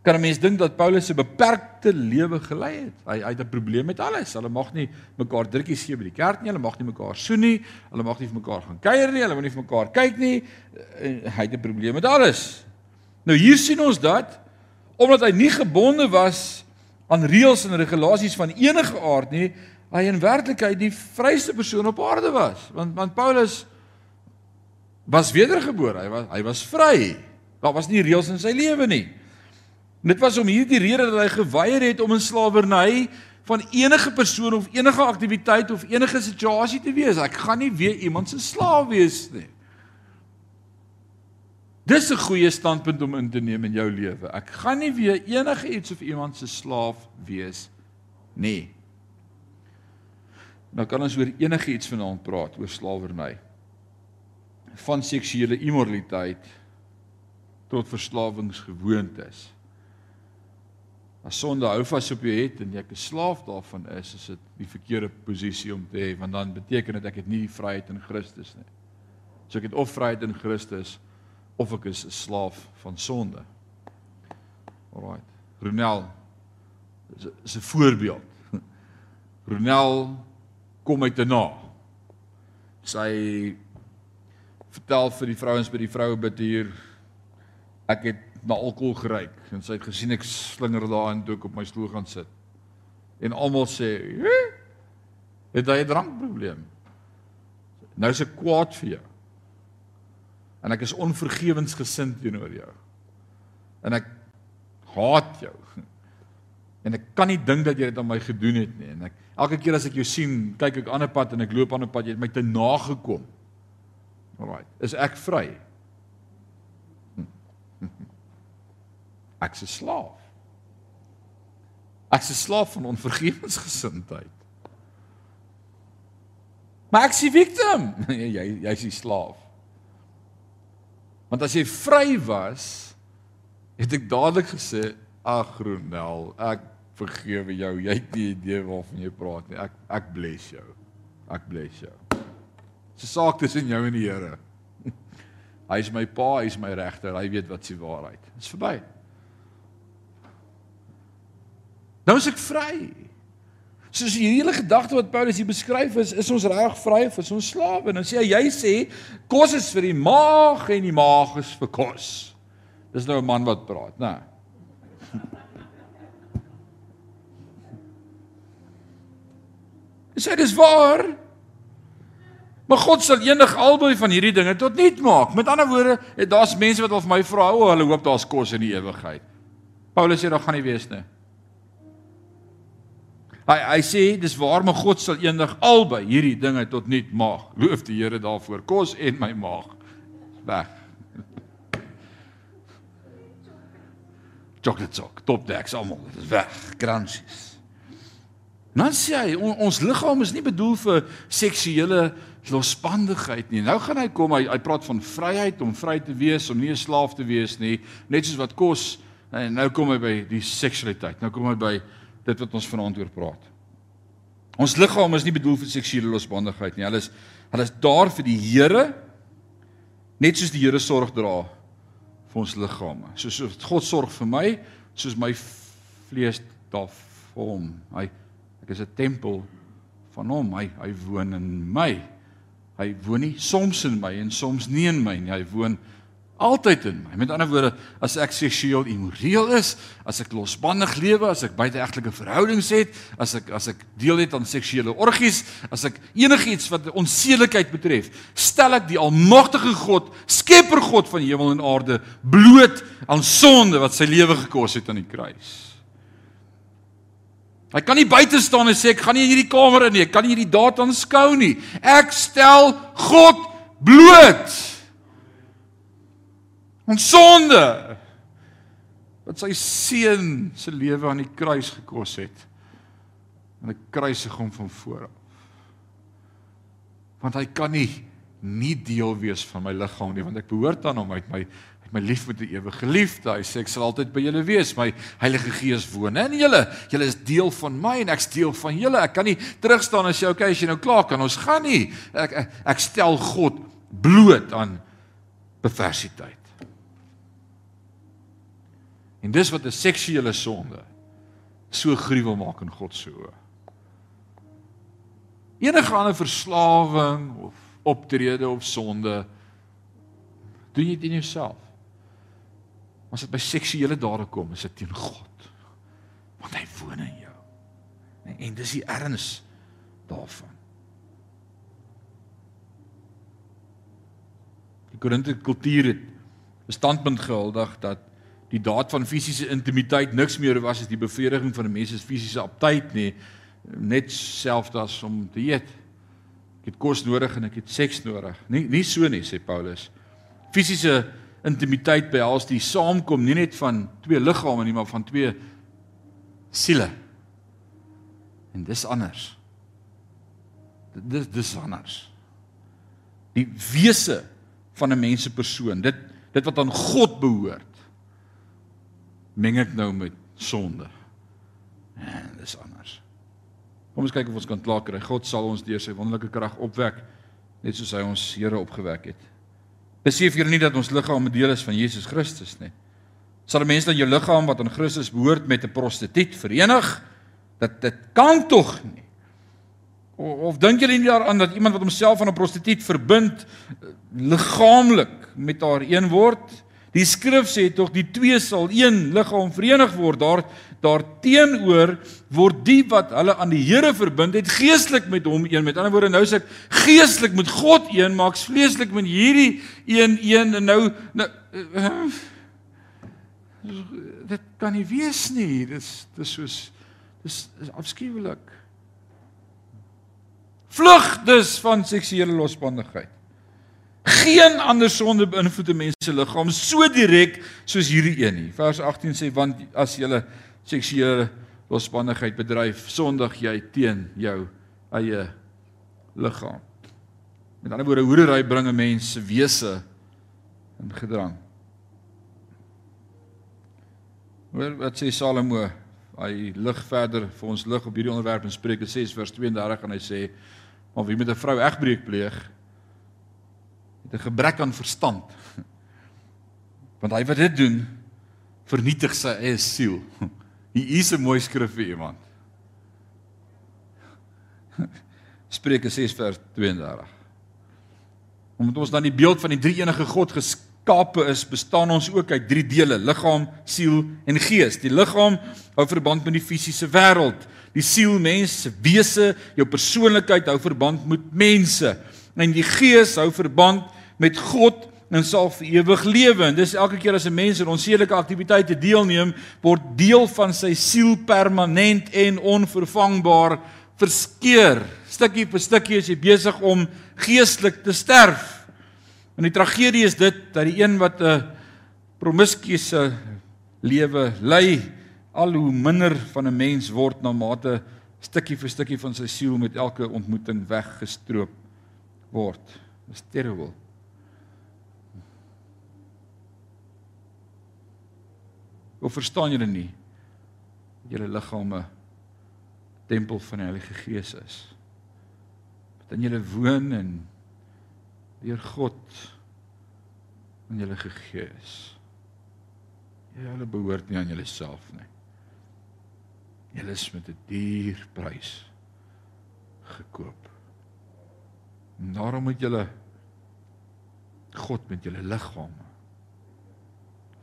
kan 'n mens dink dat Paulus 'n beperkte lewe gelei het. Hy hy het 'n probleem met alles. Hulle mag nie mekaar drukkies gee by die kerk nie, hulle mag nie mekaar soen nie, hulle mag nie vir mekaar gaan kuier nie, hulle moet nie vir mekaar kyk nie. Hy het 'n probleem met alles. Nou hier sien ons dat omdat hy nie gebonde was aan reëls en regulasies van enige aard nie, hy in werklikheid die vryste persoon op aarde was. Want want Paulus was wedergebore. Hy was hy was vry. Daar was nie reëls in sy lewe nie. Dit was om hierdie rede dat hy geweier het om in slawerny van enige persoon of enige aktiwiteit of enige situasie te wees. Ek gaan nie weer iemand se slaaf wees nie. Dis 'n goeie standpunt om in te neem in jou lewe. Ek gaan nie weer enige iets of iemand se slaaf wees nie. Nou kan ons oor enige iets vanaand praat oor slawerny van seksuele immoraliteit tot verslawingsgewoontes. As sonde hou vas op jou het en jy 'n slaaf daarvan is, is dit die verkeerde posisie om te hê want dan beteken dit ek het nie die vryheid in Christus nie. So ek het of vryheid in Christus of ek is 'n slaaf van sonde. Alraight. Ronel is 'n voorbeeld. [LAUGHS] Ronel kom uit 'n na. Sy vertel vir die vrouens by die vroue bid hier ek het na alkohol geryk en sy het gesien ek slinger daarin toe ek op my stoel gaan sit. En almal sê, "Het jy 'n drankprobleem?" Nou is ek kwaad vir jou. En ek is onvergewensgesind teenoor jou. En ek haat jou. En ek kan nie dink dat jy dit aan my gedoen het nie. En ek elke keer as ek jou sien, kyk ek aan 'n pad en ek loop aan 'n pad, jy het my te nagekom. Alraai. Is ek vry? Ek's 'n slaaf. Ek's 'n slaaf van onvergewensgesindheid. Maar ek's die victim. [LAUGHS] Nee, jy jy's die slaaf. Want as jy vry was, het ek dadelik gesê, "Ag Ronel, ek vergewe jou. Jy het nie idee waarvan jy praat nie. Ek ek bless jou. Ek bless jou." Dis 'n saak tussen jou en die Here. [LAUGHS] Hy is my pa, hy is my regter, hy weet wat se waarheid. Dis verby. Nou is ek vry. Soos die hele gedagte wat Paulus hier beskryf is, is ons reg vry of is ons slawe? Nou sê hy jy sê kos is vir die maag en die maag is vir kos. Dis nou 'n man wat praat, né? [LAUGHS] Sê dis waar? Maar God sal eendag albei van hierdie dinge tot nul maak. Met ander woorde, daar's mense wat al vir my vra, o, hulle hoop daar's kos in die ewigheid. Paulus sê daar gaan nie wees nie. Hy hy sê dis waar maar God sal eendag albei hierdie dinge tot nul maak. Loof die Here daarvoor. Kos en my maag weg. Chocolate sok, top decks almal, dit is weg. Crunchies. Nou sê hy on, ons liggaam is nie bedoel vir seksuele losbandigheid nie. Nou gaan hy kom, hy hy praat van vryheid om vry te wees, om nie 'n slaaf te wees nie, net soos wat kos en nou kom hy by die seksualiteit. Nou kom hy by dit wat ons vanaand oor praat. Ons liggaam is nie bedoel vir seksuele losbandigheid nie. Hulle is hulle is daar vir die Here net soos die Here sorg dra vir ons liggame. Soos God sorg vir my, soos my vlees daar vir hom. Hy ek is 'n tempel van hom. Hy hy woon in my. Hy woon nie soms in my en soms nie in my nie. Hy woon altyd in my. Met ander woorde, as ek seksueel immoreel is, as ek losbandig lewe, as ek buiteegtelike verhoudings het, as ek as ek deel het aan seksuele orgies, as ek enigiets wat onsedelikheid betref, stel ek die almagtige God, Skepper God van hemel en aarde, bloot aan sonde wat sy lewe gekos het aan die kruis. Hy kan nie buite staan en sê ek gaan nie in hierdie kamer in nie, ek kan nie hierdie daad aanskou nie. Ek stel God bloot. Ons sonde wat sy seun se lewe aan die kruis gekos het. En 'n kruisig hom van voor af. Want hy kan nie nie deel wees van my liggaam nie, want ek behoort aan hom uit my my lief met die ewige liefde. Hy sê ek sal altyd by julle wees. My Heilige Gees woon in julle. Julle is deel van my en ek's deel van julle. Ek kan nie terug staan en sê okay, as jy nou klaar kan, ons gaan nie. Ek ek, ek stel God bloot aan perversiteit. En dis wat 'n seksuele sonde so gruwel maak in God se oë. Enige ander verslawing of optrede of sonde doen jy dit in jouself. As dit by seksuele dade kom, is dit teen God. Want hy woon in jou. En, en dis die erns daarvan. Die Korinthe kultuur het 'n standpunt gehuldig dat die daad van fisiese intimiteit niks meer was as die bevrediging van 'n mens se fisiese aptyd nie, net selfs as om te eet. Ek het kos nodig en ek het seks nodig. Nie nie so nie, sê Paulus. Fisiese intimiteit behels die saamkom nie net van twee liggame nie, maar van twee siele. En dis anders. Dis dis anders. Die wese van 'n mens se persoon, dit dit wat aan God behoort, meng ek nou met sonde. En dis anders. Kom ons kyk of ons kan klaar kry. God sal ons deur sy wonderlike krag opwek, net soos hy ons Here opgewek het. Besef julle nie dat ons liggaam 'n deel is van Jesus Christus nie? Sal 'n mens dan jou liggaam wat aan Christus behoort met 'n prostituut verenig? Dat dit kan tog nie. Of, of dink julle nie daaraan dat iemand wat homself aan 'n prostituut verbind eh, liggaamlik met haar een word? Die skrif sê tog die twee sal een liggaam verenig word. Daar daarteenoor word die wat hulle aan die Here verbind het geestelik met hom een. Met ander woorde nou sê ek geestelik met God een, maar ek's vleeslik met hierdie een een en nou nou uh, dit kan nie wees nie. Dis dis soos dis is afskuwelik. Vlug dus van seksuele losbandigheid. Geen ander sonde beïnvloed 'n mens se liggaam so direk soos hierdie een nie. Vers 18 sê want as jy seksuele losbandigheid bedryf, sondig jy teen jou eie liggaam. Met ander woorde, hoerery bring 'n mens se wese in gedrang. Hoor wat sê Salomo? Hy lig verder vir ons lig op hierdie onderwerp in Spreuke 6 vers 32 en hy sê: "Maar wie met 'n vrou egbreek pleeg, het 'n gebrek aan verstand. [LAUGHS] Want hy wat dit doen, vernietig sy eie siel. [LAUGHS] Hier is 'n mooi skrif vir iemand. Spreuke 6 vers 32. Omdat ons dan die beeld van die drie enige God geskape is, bestaan ons ook uit drie dele: liggaam, siel en gees. Die liggaam hou verband met die fisiese wêreld. Die siel, mens se wese, jou persoonlikheid hou verband met mense. En die gees hou verband met God en sal vir ewig lewe. En dis elke keer as 'n mens in onsedelike aktiwiteite deelneem, word deel van sy siel permanent en onvervangbaar verskeur. Stukkie vir stukkie is jy besig om geestelik te sterf. En die tragedie is dit dat die een wat 'n promiskuuse lewe lei, al hoe minder van 'n mens word na mate stukkie vir stukkie van sy siel met elke ontmoeting weggestroop word. Dis terrible. Of verstaan julle nie? Julle liggame tempel van die Heilige Gees is. Wat in julle woon en deur God in julle gegee is. Julle behoort nie aan julleself nie. Julle is met 'n duur prys gekoop. En daarom moet julle God met julle liggame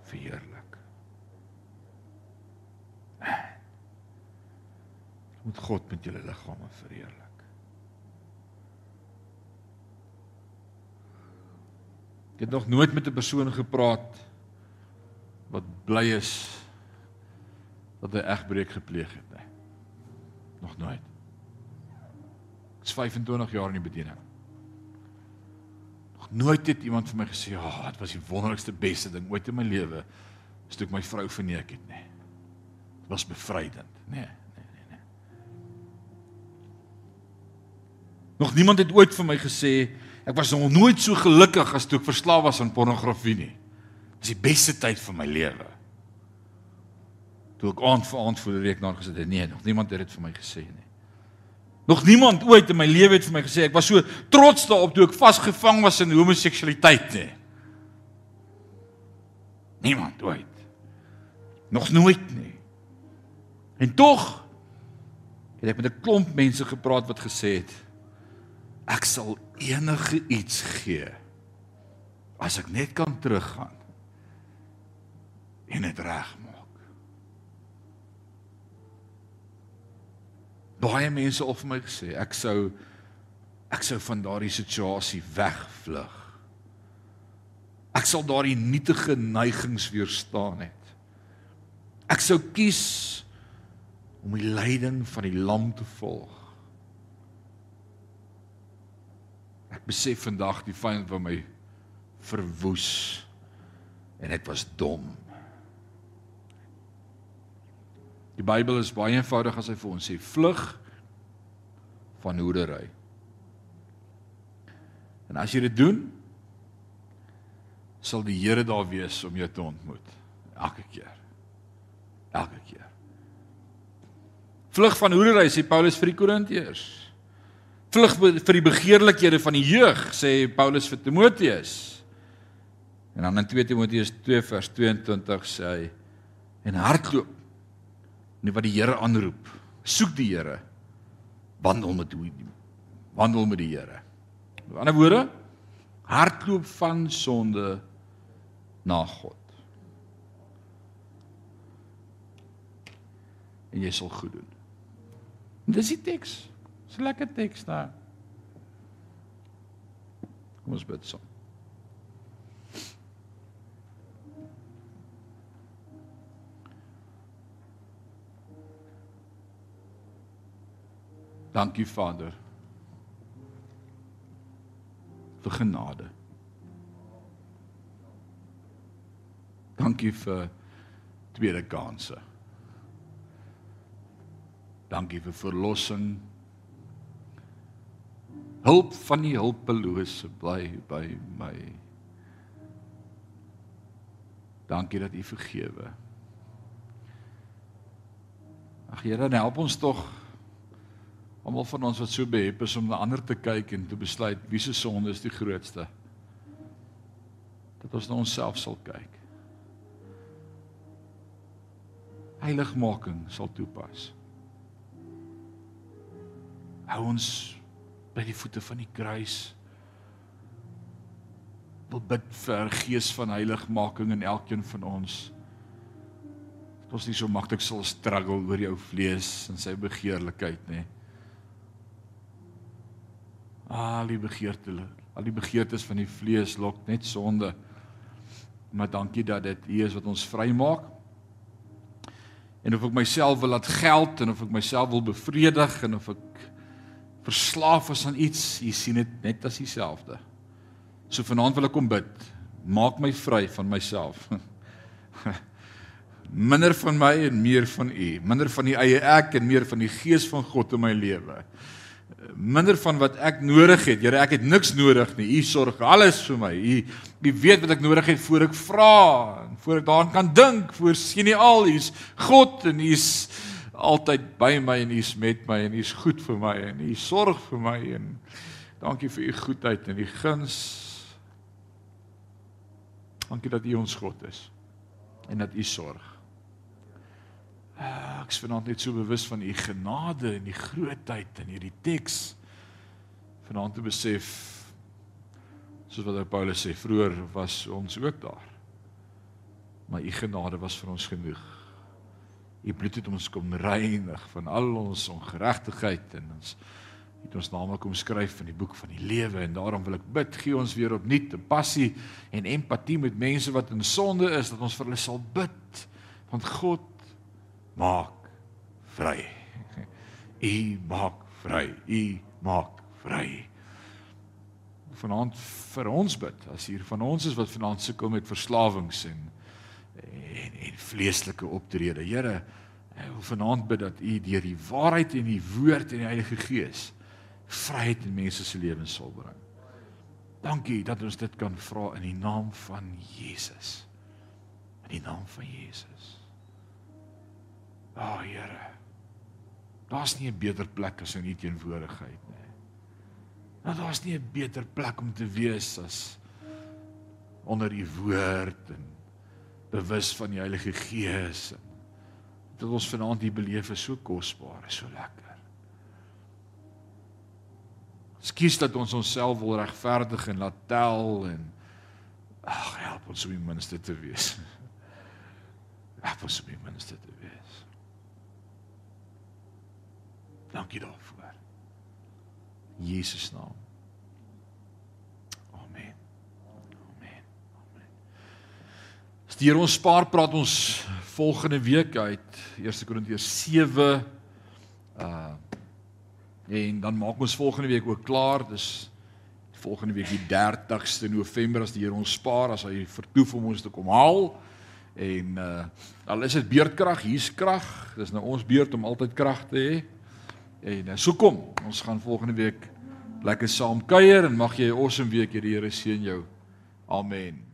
verheerlik. Moet God met julle liggame verheerlik. Ek het nog nooit met 'n persoon gepraat wat bly is dat hy egbreek gepleeg het nie. Nog nooit. Ek is 25 jaar in die bediening. Nog nooit het iemand vir my gesê, "Ja, oh, dit was die wonderlikste beste ding ooit in my lewe." Is toe ek my vrou verneek het, nê. Dit was bevrydend, nê. Nee. Nog niemand het ooit vir my gesê ek was nog nooit so gelukkig as toe ek verslaaf was aan pornografie nie. Dit is die beste tyd van my lewe. Toe ek aand vir aand voor die rekenaar gesit het, nee, nog niemand het dit vir my gesê nie. Nog niemand ooit in my lewe het vir my gesê ek was so trots daarop toe ek vasgevang was in homoseksualiteit nie. Niemand ooit. Nog nooit nie. En tog het ek met 'n klomp mense gepraat wat gesê het ek sal enige iets gee as ek net kan teruggaan en dit regmaak. Baie mense het vir my gesê ek sou ek sou van daardie situasie wegvlug. Ek sal daardie nietige neigings weerstaan het. Ek sou kies om die leiding van die lam te volg. Ek besef vandag die vyand van my verwoes en ek was dom. Die Bybel is baie eenvoudig as hy vir ons sê vlug van hoedery. En as jy dit doen, sal die Here daar wees om jou te ontmoet elke keer. Elke keer. Vlug van hoedery sê Paulus vir die Korintiërs. Vlug vir die begeerlikhede van die jeug sê Paulus vir Timoteus. En dan in 2 Timoteus 2 vers 22 sê hy en hardloop nie wat die Here aanroep. Soek die Here. Wandel met hom. Wandel met die Here. In ander woorde, hardloop van sonde na God. En jy sal goed doen. En dis die teks. Dis 'n lekker teks daar. Kom ons bid saam. Dankie Vader. vir genade. Dankie vir tweede kansse. Dankie vir verlossing. Hulp van die hulpelose bly by my. Dankie dat U vergewe. Ag Here, help ons tog Almal van ons wat so behep is om na ander te kyk en te besluit wie se sonde is die grootste. Dat ons na onsself sal kyk. Heiligmaking sal toepas. Hou ons by die voete van die kruis. Wil bid vir gees van heiligmaking in elkeen van ons. Dat ons nie so maklik sal struggle oor jou vlees en sy begeerlikheid nie. Al die begeertes, al die begeertes van die vlees lok net sonde. Maar dankie dat dit U is wat ons vrymaak. En of ek myself wil laat geld en of ek myself wil bevredig en of ek verslaaf is aan iets, U sien dit net as dieselfde. So vanaand wil ek kom bid. Maak my vry van myself. [LAUGHS] Minder van my en meer van U. Minder van die eie ek en meer van die gees van God in my lewe minder van wat ek nodig het. Here, ek het niks nodig nie. U sorg alles vir my. U u weet wat ek nodig het voor ek vra voor ek daaraan kan dink. Voor sien U al, U's God en U's altyd by my en U's met my en U's goed vir my en U sorg vir my en dankie vir U goedheid en U guns. Dankie dat U ons God is. en dat U sorg. Uh, ek is vanaand net so bewus van U genade en die grootheid in hierdie teks. Vanaand te besef soos wat Paulus sê, vroeër was ons ook daar. Maar U genade was vir ons genoeg. U bloed het ons kom reinig van al ons ongeregtigheid en ons het ons name kom skryf in die boek van die lewe en daarom wil ek bid gee ons weer opnuut 'n passie en empatie met mense wat in sonde is dat ons vir hulle sal bid want God maak vry. [LAUGHS] U maak vry. U maak vry. Vanaand vir ons bid as hier van ons is wat vanaand sukkel met verslawings en en, en vleeslike optrede. Here, ek wil vanaand bid dat U deur die waarheid en die woord en die Heilige Gees vryheid in mense se lewens sal bring. Dankie dat ons dit kan vra in die naam van Jesus. In die naam van Jesus. O, oh, Here. Daar's nie 'n beter plek as in U teenwoordigheid nie. Nou daar's nie 'n beter plek om te wees as onder U woord en bewus van die Heilige Gees. Dit ons vanaand hier beleef is so kosbaar, so lekker. Skies dat ons onsself wil regverdig en laat tel en ag help ons om die minste te wees. [LAUGHS] Help ons om die minste te wees. Dankie daarvoor. Jesus naam. Amen. Amen. Amen. Stuur ons spaar praat ons volgende week uit 1 Korintiërs 7 uh En dan maak ons volgende week ook klaar. Dis volgende week die 30ste November as die Here ons spaar as hy vertoef om ons te kom haal. En uh al is dit beurtkrag, hier's krag. Dis nou ons beurt om altyd krag te hê. En uh, so kom, ons gaan volgende week lekker saam kuier en mag jy 'n awesome week hê. Die Here seën jou. Amen.